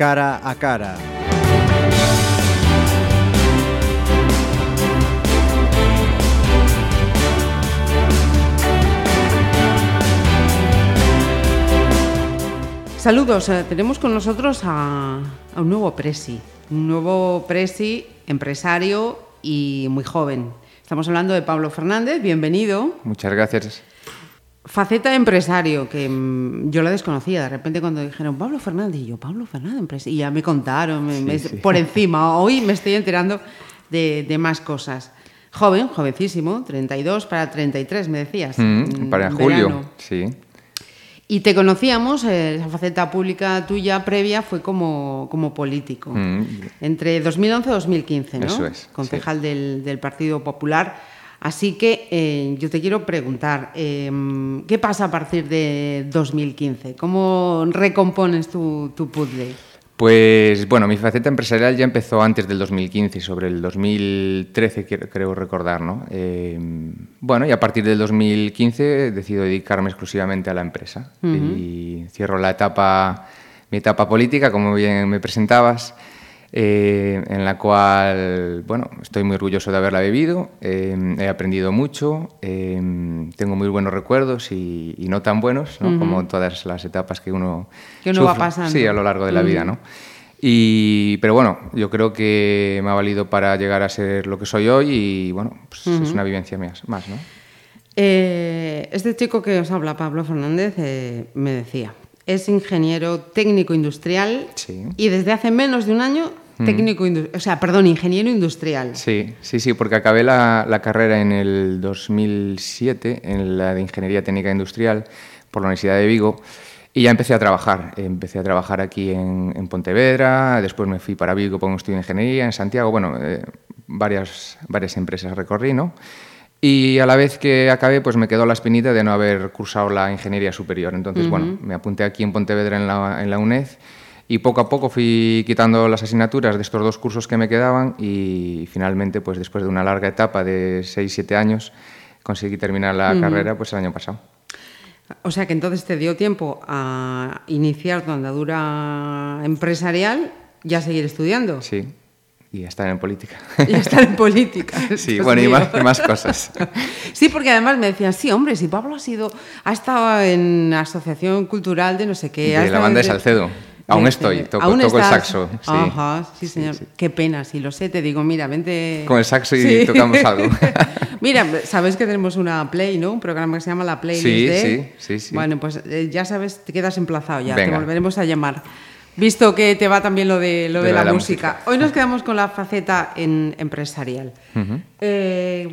cara a cara. Saludos, eh, tenemos con nosotros a, a, un nuevo presi, un nuevo presi empresario y muy joven. Estamos hablando de Pablo Fernández, bienvenido. Muchas gracias. Faceta empresario, que mm, yo la desconocía. De repente cuando dijeron Pablo Fernández, y yo, Pablo Fernández, y ya me contaron me, Sí, me- sí. por encima. Hoy me estoy enterando de, de más cosas. Joven, jovencísimo, 32 para 33, me decías. Mm, para julio, verano. sí. Y te conocíamos, eh, esa faceta pública tuya previa fue como, como político. Mm. Entre 2011 y 2015, ¿no? Eso es, Concejal del, del Partido Popular. Así que eh, yo te quiero preguntar, eh, ¿qué pasa a partir de 2015? ¿Cómo recompones tu, tu puzzle? Pues bueno, mi faceta empresarial ya empezó antes del 2015, sobre el 2013 quiero- creo recordar, ¿no? Eh, bueno, y a partir del 2015 decido dedicarme exclusivamente a la empresa y cierro la etapa, mi etapa política, como bien me presentabas, eh, en la cual, bueno, estoy muy orgulloso de haberla vivido, eh, he aprendido mucho, eh, tengo muy buenos recuerdos y, y no tan buenos, ¿no? Como todas las etapas que uno, Que uno va pasando. Sí, a lo largo de la vida, ¿no? Y, pero bueno, yo creo que me ha valido para llegar a ser lo que soy hoy y bueno, pues es una vivencia más, más ¿no? Este chico que os habla, Pablo Fernández, me decía, es ingeniero técnico industrial Sí. y desde hace menos de un año técnico, o sea, perdón, ingeniero industrial. Sí, sí, sí, porque acabé la, la carrera en el 2007 en la de Ingeniería Técnica Industrial por la Universidad de Vigo y ya empecé a trabajar. Empecé a trabajar aquí en, en Pontevedra, después me fui para Vigo por un estudio de Ingeniería, en Santiago, bueno, eh, varias, varias empresas recorrí, ¿no? Y a la vez que acabé, pues me quedó la espinita de no haber cursado la ingeniería superior. Entonces, bueno, me apunté aquí en Pontevedra en la, en la UNED y poco a poco fui quitando las asignaturas de estos dos cursos que me quedaban y finalmente, pues después de una larga etapa de 6-7 años, conseguí terminar la carrera pues el año pasado. O sea que entonces te dio tiempo a iniciar tu andadura empresarial y a seguir estudiando. Sí, y a estar en política. Y a estar en política. Sí, Dios bueno, y más, y más cosas. Sí, porque además me decían, sí, hombre, si Pablo ha sido, ha estado en asociación cultural de no sé qué. De la banda de Salcedo. Aún estoy, toco- aún toco el saxo, sí. Ajá, sí, señor. sí. Qué pena, si lo sé, te digo, mira, vente. Con el saxo y tocamos algo. mira, sabes que tenemos una Play, ¿no? Un programa que se llama La Playlist Sí, de... sí, sí, sí. Bueno, pues eh, ya sabes, te quedas emplazado ya, te volveremos a llamar. Visto que te va también lo de, lo de, De la, música. música. Hoy nos quedamos con la faceta en, empresarial. Eh,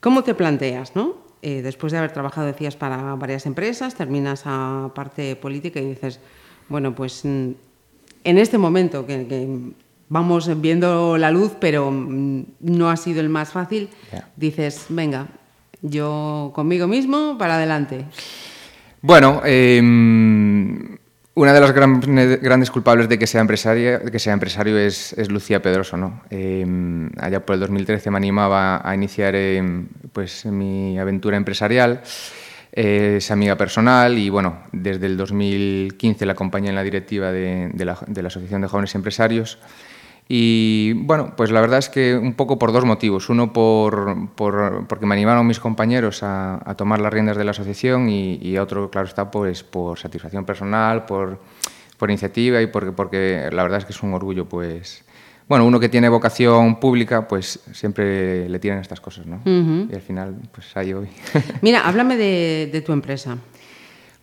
¿Cómo te planteas, no? Eh, después de haber trabajado, decías, para varias empresas, terminas a parte política y dices, bueno, pues mm, en este momento que, que vamos viendo la luz, pero mm, no ha sido el más fácil, dices, venga, yo conmigo mismo para adelante. Bueno, eh, una de las gran- grandes culpables de que sea, empresaria, de que sea empresario es, es Lucía Pedroso. ¿no? Eh, allá por el 2013 me animaba a iniciar eh, pues, mi aventura empresarial. Eh, es amiga personal y bueno, desde el 2015 la acompañé en la directiva de, la, Asociación de Jóvenes Empresarios. Y bueno, pues la verdad es que un poco por dos motivos. Uno, por, por- porque me animaron mis compañeros a, a tomar las riendas de la asociación y, y otro, claro está, pues por satisfacción personal, por, por iniciativa y porque, porque la verdad es que es un orgullo, pues... Bueno, uno que tiene vocación pública, pues siempre le tiran estas cosas, ¿no? Y al final, pues ahí voy. Mira, háblame de, de tu empresa.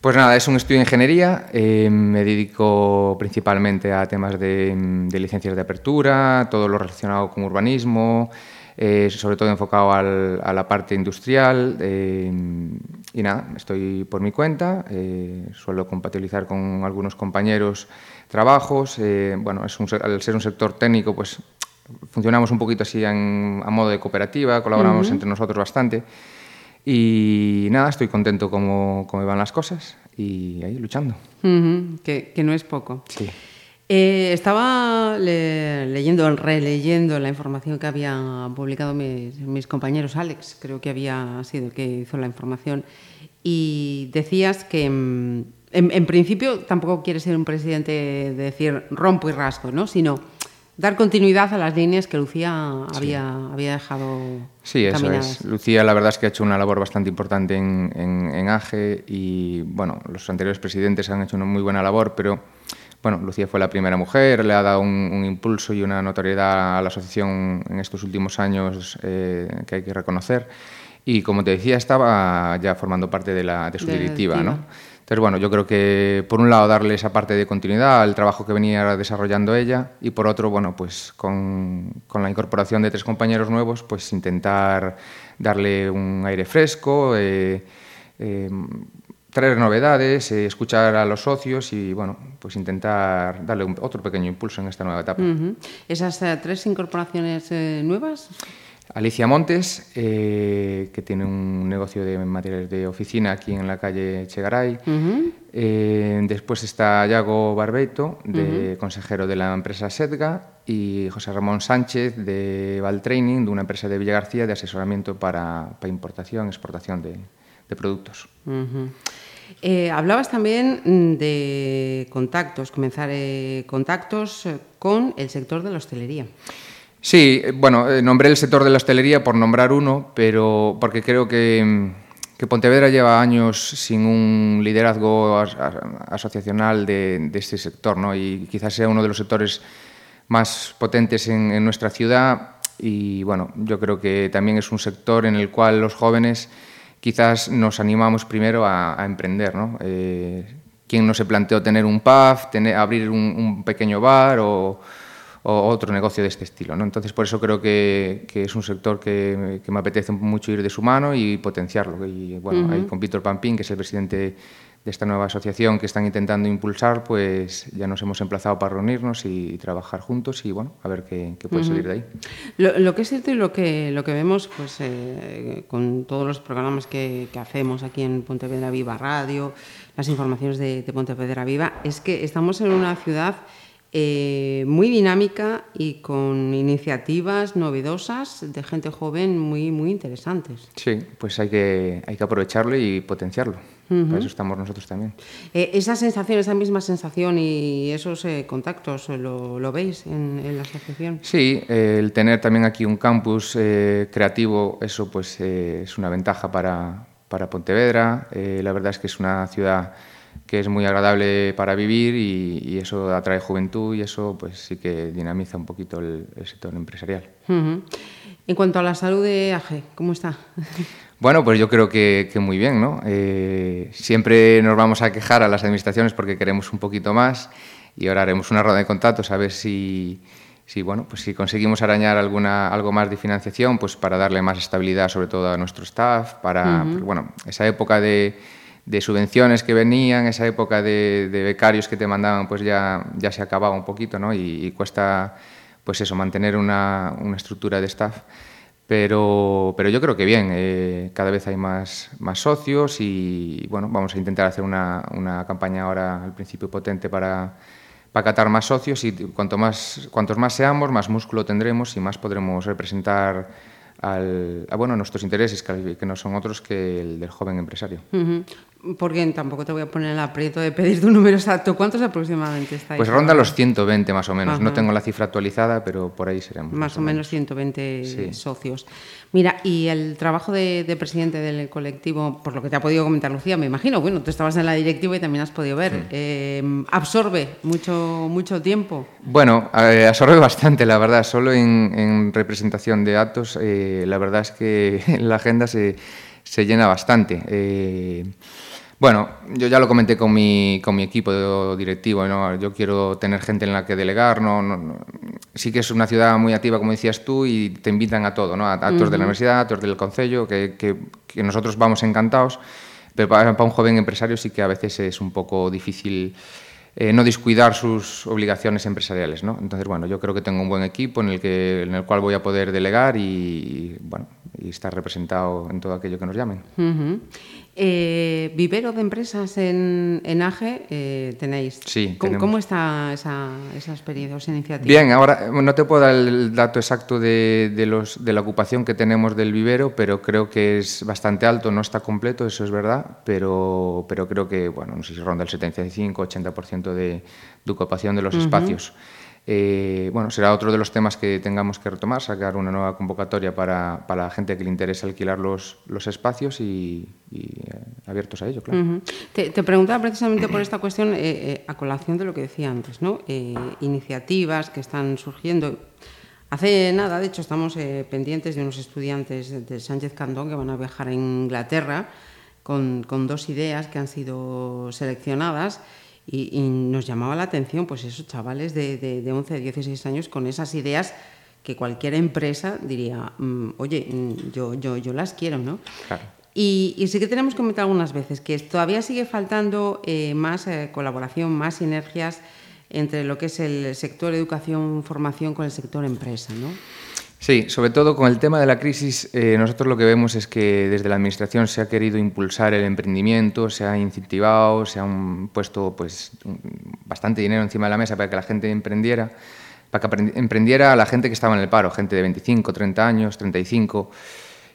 Pues nada, es un estudio de ingeniería. eh, me dedico principalmente a temas de, de licencias de apertura, todo lo relacionado con urbanismo, eh, sobre todo enfocado al- a la parte industrial. eh, y nada, estoy por mi cuenta, eh, suelo compatibilizar con algunos compañeros trabajos. eh, bueno, es un al ser un sector técnico, pues funcionamos un poquito así en- a modo de cooperativa, colaboramos entre nosotros bastante. Y nada, estoy contento como, como van las cosas y ahí luchando. Ujú, que, que no es poco. Sí. Eh, estaba le- leyendo, releyendo la información que habían publicado mis, mis compañeros. Alex, creo que había sido el que hizo la información. Y decías que mm, en, principio tampoco quiere ser un presidente de decir rompo y rasgo, ¿no? Sino dar continuidad a las líneas que Lucía había, había dejado. Sí, eso es. Lucía, la verdad es que ha hecho una labor bastante importante en, en, AGE y, bueno, los anteriores presidentes han hecho una muy buena labor, pero, bueno, Lucía fue la primera mujer, le ha dado un, impulso y una notoriedad a la asociación en estos últimos años eh, que hay que reconocer. Y, como te decía, estaba ya formando parte de, la, de su directiva, ¿no? Entonces, bueno, yo creo que por un lado darle esa parte de continuidad al trabajo que venía desarrollando ella y por otro, bueno, pues con, con la incorporación de tres compañeros nuevos, pues intentar darle un aire fresco, eh, eh, traer novedades, eh, escuchar a los socios y, bueno, pues intentar darle otro pequeño impulso en esta nueva etapa. ¿Esas tres incorporaciones nuevas? Alicia Montes, eh, que tiene un negocio de materiales de oficina aquí en la calle Chegaray. Eh, después está Yago Barbeito, de, consejero de la empresa Sedga, y José Ramón Sánchez, de Valtraining, de una empresa de Villa García de asesoramiento para, para importación, exportación de, productos. Eh, hablabas también de contactos, comenzar contactos con el sector de la hostelería. Sí, eh, bueno, eh, nombré el sector de la hostelería por nombrar uno, pero porque creo que, mm, Pontevedra lleva años sin un liderazgo asociacional de, este sector, ¿no? Y quizás sea uno de los sectores más potentes en, nuestra ciudad y bueno, yo creo que también es un sector en el cual los jóvenes quizás nos animamos primero a, emprender, ¿no? Eh, ¿Quién no se planteó tener un pub, tener, abrir un pequeño bar o o otro negocio de este estilo. ¿no? Entonces, por eso creo que, que es un sector que, que, me apetece mucho ir de su mano y potenciarlo. Y bueno, ahí con Víctor Pampín, que es el presidente de esta nueva asociación que están intentando impulsar, pues ya nos hemos emplazado para reunirnos y, trabajar juntos y bueno, a ver qué, qué puede salir de ahí. Lo, lo, que es cierto y lo que, lo que vemos pues, eh, con todos los programas que, que, hacemos aquí en Pontevedra Viva Radio, las informaciones de, de Pontevedra Viva, es que estamos en una ciudad eh, muy dinámica y con iniciativas novedosas de gente joven muy, muy interesantes. Sí, pues hay que, hay que aprovecharlo y potenciarlo. Para eso estamos nosotros también. Eh, esa sensación, esa misma sensación y esos eh, contactos, ¿lo, ¿lo, veis en, en, la asociación? Sí, el tener también aquí un campus creativo, eso pues es una ventaja para, para Pontevedra. la verdad es que es una ciudad que es muy agradable para vivir y, eso atrae juventud y eso pues sí que dinamiza un poquito el, sector empresarial. En cuanto a la salud de AGE, ¿cómo está? Bueno, pues yo creo que, muy bien, ¿no? Eh, siempre nos vamos a quejar a las administraciones porque queremos un poquito más y ahora haremos una rueda de contactos a ver si, si, bueno, pues si conseguimos arañar alguna, algo más de financiación, pues para darle más estabilidad sobre todo a nuestro staff, para, pues, bueno, esa época de de subvenciones que venían, esa época de, becarios que te mandaban, pues ya, ya se acababa un poquito, ¿no? Y, cuesta, pues eso, mantener una, una, estructura de staff. Pero, pero yo creo que bien, eh, cada vez hay más, más socios y, bueno, vamos a intentar hacer una, una campaña ahora al principio potente para, para catar más socios y cuanto más, cuantos más seamos, más músculo tendremos y más podremos representar al, a, bueno, nuestros intereses, que, no son otros que el del joven empresario. Porque tampoco te voy a poner el aprieto de pedir tu número exacto. ¿Cuántos aproximadamente estáis? Pues ronda los 120 más o menos. No tengo la cifra actualizada, pero por ahí seremos. Más, o menos 120 socios. Mira, y el trabajo de, presidente del colectivo, por lo que te ha podido comentar Lucía, me imagino, bueno, tú estabas en la directiva y también has podido ver, eh, ¿absorbe mucho, mucho tiempo? Bueno, absorbe bastante, la verdad. Solo en, representación de actos, eh, la verdad es que la agenda se, se llena bastante. Bueno, yo ya lo comenté con mi, con mi equipo directivo, ¿no? yo quiero tener gente en la que delegar, no, sí que es una ciudad muy activa, como decías tú, y te invitan a todo, ¿no? a actos de la universidad, actos del concello, que, que, nosotros vamos encantados, pero para, un joven empresario sí que a veces es un poco difícil eh, no descuidar sus obligaciones empresariales. ¿no? Entonces, bueno, yo creo que tengo un buen equipo en el, que, en el cual voy a poder delegar y, bueno, y estar representado en todo aquello que nos llamen. Eh, ¿Vivero de empresas en, en AGE eh, tenéis? Sí. ¿Cómo, ¿Cómo, está esa, esa experiencia, esa iniciativa? Bien, ahora no te puedo dar el dato exacto de, de, los, de la ocupación que tenemos del vivero, pero creo que es bastante alto, no está completo, eso es verdad, pero, pero creo que, bueno, no sé si ronda el 75-80% de, de, ocupación de los uh -huh. espacios. Eh, bueno, será otro de los temas que tengamos que retomar, sacar una nueva convocatoria para, para la gente que le interese alquilar los, los espacios y, eh, abiertos a ello, claro. Te, preguntaba precisamente por esta cuestión, eh, a colación de lo que decía antes, ¿no? Iniciativas que están surgiendo. Hace nada, de hecho, estamos pendientes de unos estudiantes de Sánchez Candón que van a viajar a Inglaterra con, con dos ideas que han sido seleccionadas. Y, y, nos llamaba la atención, pues esos chavales de, de, de 11, 16 años con esas ideas que cualquier empresa diría, mmm, oye, yo, yo, yo las quiero, ¿no? Claro. Y, y, sí que tenemos que comentar algunas veces que todavía sigue faltando eh, más eh, colaboración, más sinergias entre lo que es el sector educación, formación con el sector empresa, ¿no? Sí, sobre todo con el tema de la crisis, eh, nosotros lo que vemos es que desde la Administración se ha querido impulsar el emprendimiento, se ha incentivado, se ha puesto pues, bastante dinero encima de la mesa para que la gente emprendiera, para que emprendiera a la gente que estaba en el paro, gente de 25, 30 años, 35,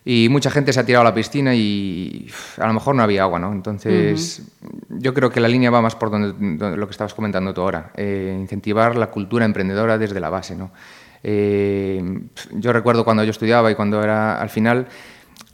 y mucha gente se ha tirado a la piscina y a lo mejor no había agua, ¿no? Entonces, uh -huh. yo creo que la línea va más por donde, donde lo que estabas comentando tú ahora, eh, incentivar la cultura emprendedora desde la base, ¿no? Eh, yo recuerdo cuando yo estudiaba y cuando era al final,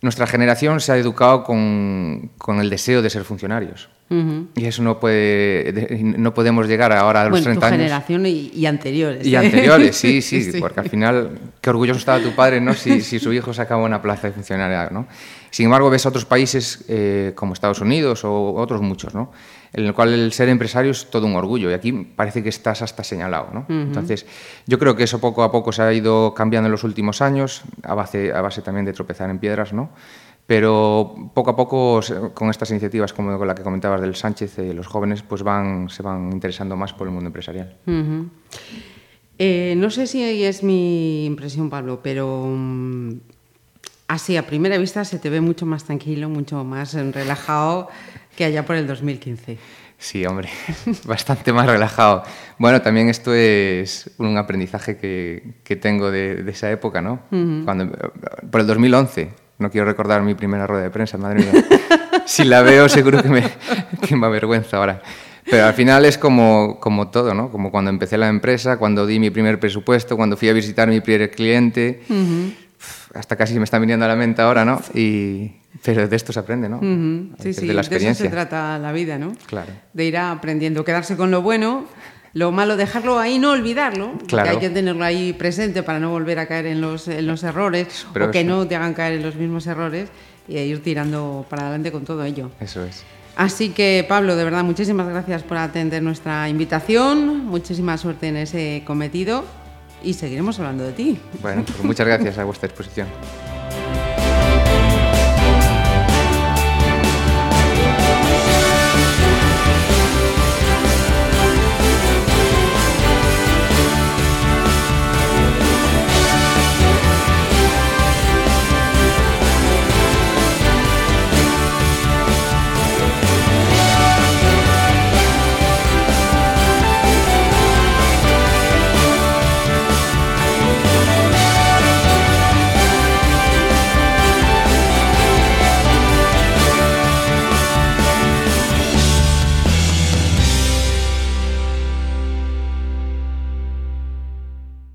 nuestra generación se ha educado con, con el deseo de ser funcionarios. Uh -huh. Y eso no puede no podemos llegar ahora a los bueno, 30 tu años. generación y, y anteriores. Y ¿eh? anteriores, sí, sí, sí, porque al final, qué orgulloso estaba tu padre, ¿no? Si, si su hijo sacaba una plaza de funcionario, ¿no? Sin embargo, ves a otros países eh, como Estados Unidos o otros muchos, ¿no? En el cual el ser empresario es todo un orgullo y aquí parece que estás hasta señalado, ¿no? Uh -huh. Entonces, yo creo que eso poco a poco se ha ido cambiando en los últimos años, a base, a base también de tropezar en piedras, ¿no? Pero poco a poco, con estas iniciativas como la que comentabas del Sánchez, eh, los jóvenes pues van, se van interesando más por el mundo empresarial. Uh -huh. eh, no sé si es mi impresión, Pablo, pero um, así a primera vista se te ve mucho más tranquilo, mucho más relajado que allá por el 2015. Sí, hombre, bastante más relajado. Bueno, también esto es un aprendizaje que, que tengo de, de, esa época, ¿no? Uh -huh. Cuando, por el 2011, no quiero recordar mi primera rueda de prensa, madre mía. si la veo seguro que me, que me avergüenza ahora. Pero al final es como, como todo, ¿no? Como cuando empecé la empresa, cuando di mi primer presupuesto, cuando fui a visitar mi primer cliente. Uh -huh. Hasta casi me está viniendo a la mente ahora, ¿no? Y, pero de esto se aprende, ¿no? Uh -huh. Sí, sí, de, la experiencia. de eso se trata la vida, ¿no? Claro. De ir aprendiendo, quedarse con lo bueno lo malo, dejarlo ahí, no olvidarlo, claro. hay que tenerlo ahí presente para no volver a caer en los, en los errores Pero o que eso. no te hagan caer en los mismos errores y ir tirando para adelante con todo ello. Eso es. Así que, Pablo, de verdad, muchísimas gracias por atender nuestra invitación, muchísima suerte en ese cometido y seguiremos hablando de ti. Bueno, pues muchas gracias a vuestra exposición.